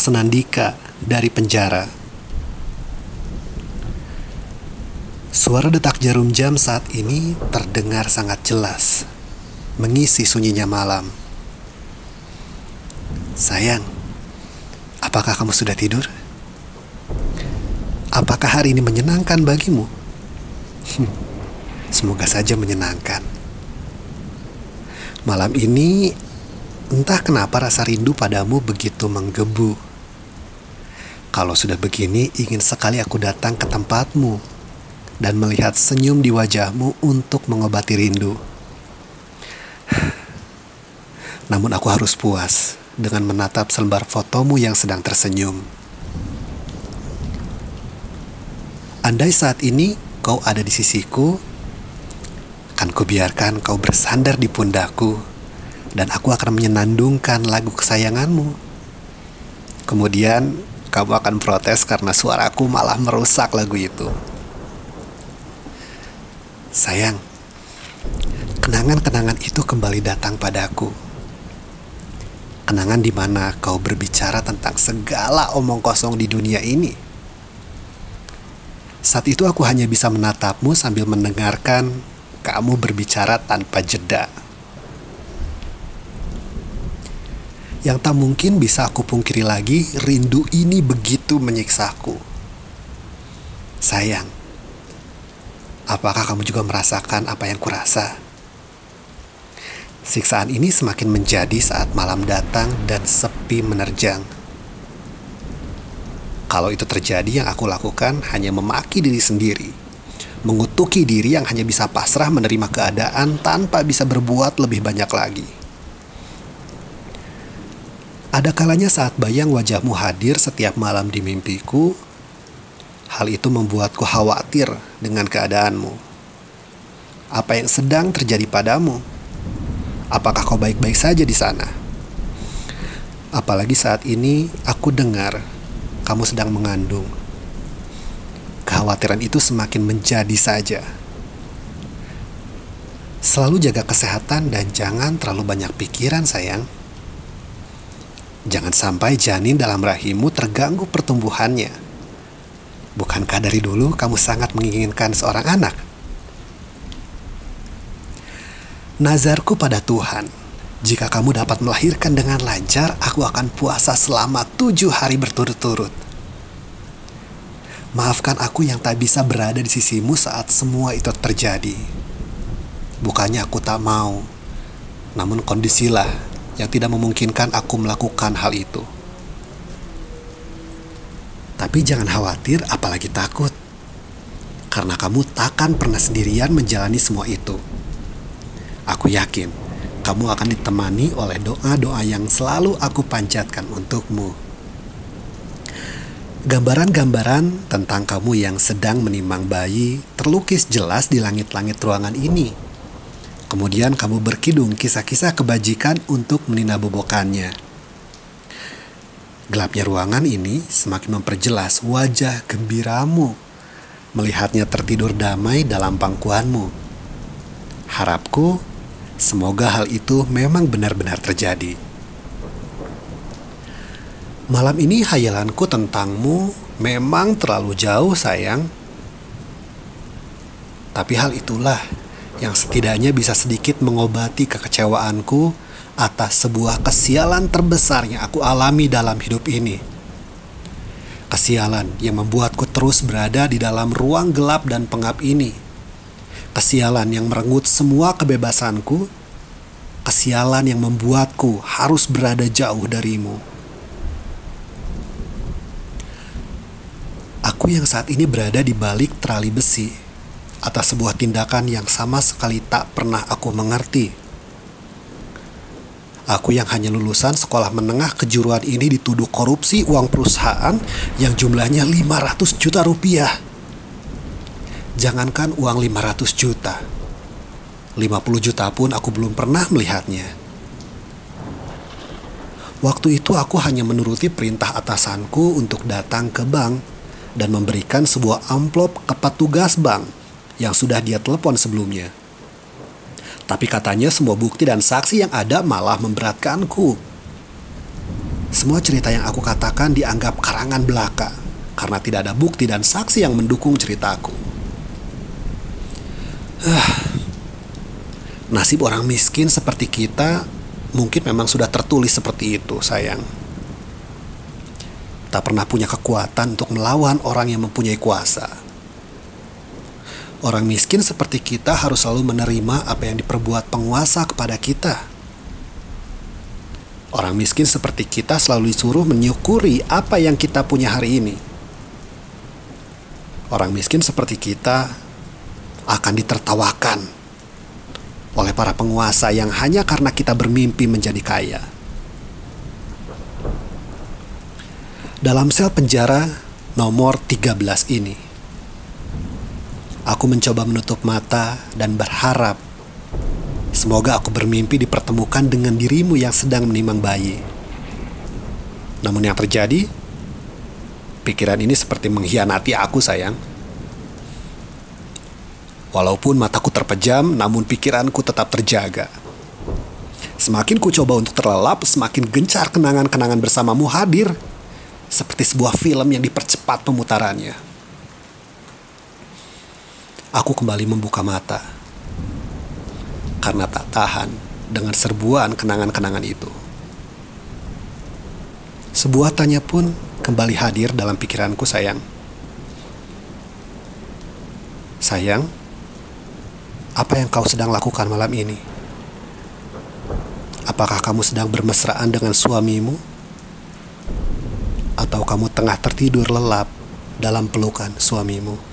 Senandika dari penjara. Suara detak jarum jam saat ini terdengar sangat jelas, mengisi sunyinya malam. Sayang, apakah kamu sudah tidur? Apakah hari ini menyenangkan bagimu? Semoga saja menyenangkan. Malam ini, entah kenapa rasa rindu padamu begitu menggebu. Kalau sudah begini, ingin sekali aku datang ke tempatmu dan melihat senyum di wajahmu untuk mengobati rindu. Namun aku harus puas dengan menatap selembar fotomu yang sedang tersenyum. Andai saat ini kau ada di sisiku, akan kubiarkan kau bersandar di pundakku, dan aku akan menyenandungkan lagu kesayanganmu. Kemudian kamu akan protes karena suaraku malah merusak lagu itu. Sayang, kenangan-kenangan itu kembali datang padaku. Kenangan di mana kau berbicara tentang segala omong kosong di dunia ini saat itu aku hanya bisa menatapmu sambil mendengarkan kamu berbicara tanpa jeda. Yang tak mungkin bisa aku pungkiri lagi, rindu ini begitu menyiksaku. Sayang, apakah kamu juga merasakan apa yang kurasa? Siksaan ini semakin menjadi saat malam datang dan sepi menerjang. Kalau itu terjadi, yang aku lakukan hanya memaki diri sendiri, mengutuki diri yang hanya bisa pasrah menerima keadaan tanpa bisa berbuat lebih banyak lagi. Ada kalanya saat bayang wajahmu hadir setiap malam di mimpiku, hal itu membuatku khawatir dengan keadaanmu. Apa yang sedang terjadi padamu? Apakah kau baik-baik saja di sana? Apalagi saat ini aku dengar kamu sedang mengandung. Kekhawatiran itu semakin menjadi saja. Selalu jaga kesehatan dan jangan terlalu banyak pikiran, sayang. Jangan sampai janin dalam rahimmu terganggu pertumbuhannya. Bukankah dari dulu kamu sangat menginginkan seorang anak? Nazarku pada Tuhan, jika kamu dapat melahirkan dengan lancar, aku akan puasa selama tujuh hari berturut-turut. Maafkan aku yang tak bisa berada di sisimu saat semua itu terjadi. Bukannya aku tak mau, namun kondisilah yang tidak memungkinkan aku melakukan hal itu. Tapi jangan khawatir, apalagi takut, karena kamu takkan pernah sendirian menjalani semua itu. Aku yakin kamu akan ditemani oleh doa-doa yang selalu aku panjatkan untukmu. Gambaran-gambaran tentang kamu yang sedang menimang bayi terlukis jelas di langit-langit ruangan ini. Kemudian kamu berkidung kisah-kisah kebajikan untuk meninabobokannya. Gelapnya ruangan ini semakin memperjelas wajah gembiramu melihatnya tertidur damai dalam pangkuanmu. Harapku Semoga hal itu memang benar-benar terjadi. Malam ini hayalanku tentangmu memang terlalu jauh, sayang. Tapi hal itulah yang setidaknya bisa sedikit mengobati kekecewaanku atas sebuah kesialan terbesar yang aku alami dalam hidup ini. Kesialan yang membuatku terus berada di dalam ruang gelap dan pengap ini Kesialan yang merenggut semua kebebasanku. Kesialan yang membuatku harus berada jauh darimu. Aku yang saat ini berada di balik terali besi atas sebuah tindakan yang sama sekali tak pernah aku mengerti. Aku yang hanya lulusan sekolah menengah kejuruan ini dituduh korupsi uang perusahaan yang jumlahnya 500 juta rupiah Jangankan uang 500 juta. 50 juta pun aku belum pernah melihatnya. Waktu itu aku hanya menuruti perintah atasanku untuk datang ke bank dan memberikan sebuah amplop ke petugas bank yang sudah dia telepon sebelumnya. Tapi katanya semua bukti dan saksi yang ada malah memberatkanku. Semua cerita yang aku katakan dianggap karangan belaka karena tidak ada bukti dan saksi yang mendukung ceritaku. Nasib orang miskin seperti kita mungkin memang sudah tertulis seperti itu, sayang. Tak pernah punya kekuatan untuk melawan orang yang mempunyai kuasa. Orang miskin seperti kita harus selalu menerima apa yang diperbuat penguasa kepada kita. Orang miskin seperti kita selalu disuruh menyukuri apa yang kita punya hari ini. Orang miskin seperti kita akan ditertawakan oleh para penguasa yang hanya karena kita bermimpi menjadi kaya. Dalam sel penjara nomor 13 ini, aku mencoba menutup mata dan berharap Semoga aku bermimpi dipertemukan dengan dirimu yang sedang menimang bayi. Namun yang terjadi, pikiran ini seperti mengkhianati aku sayang. Walaupun mataku terpejam, namun pikiranku tetap terjaga. Semakin ku coba untuk terlelap, semakin gencar kenangan-kenangan bersamamu hadir. Seperti sebuah film yang dipercepat pemutarannya. Aku kembali membuka mata karena tak tahan dengan serbuan kenangan-kenangan itu. Sebuah tanya pun kembali hadir dalam pikiranku, sayang. Sayang, apa yang kau sedang lakukan malam ini? Apakah kamu sedang bermesraan dengan suamimu? Atau kamu tengah tertidur lelap dalam pelukan suamimu?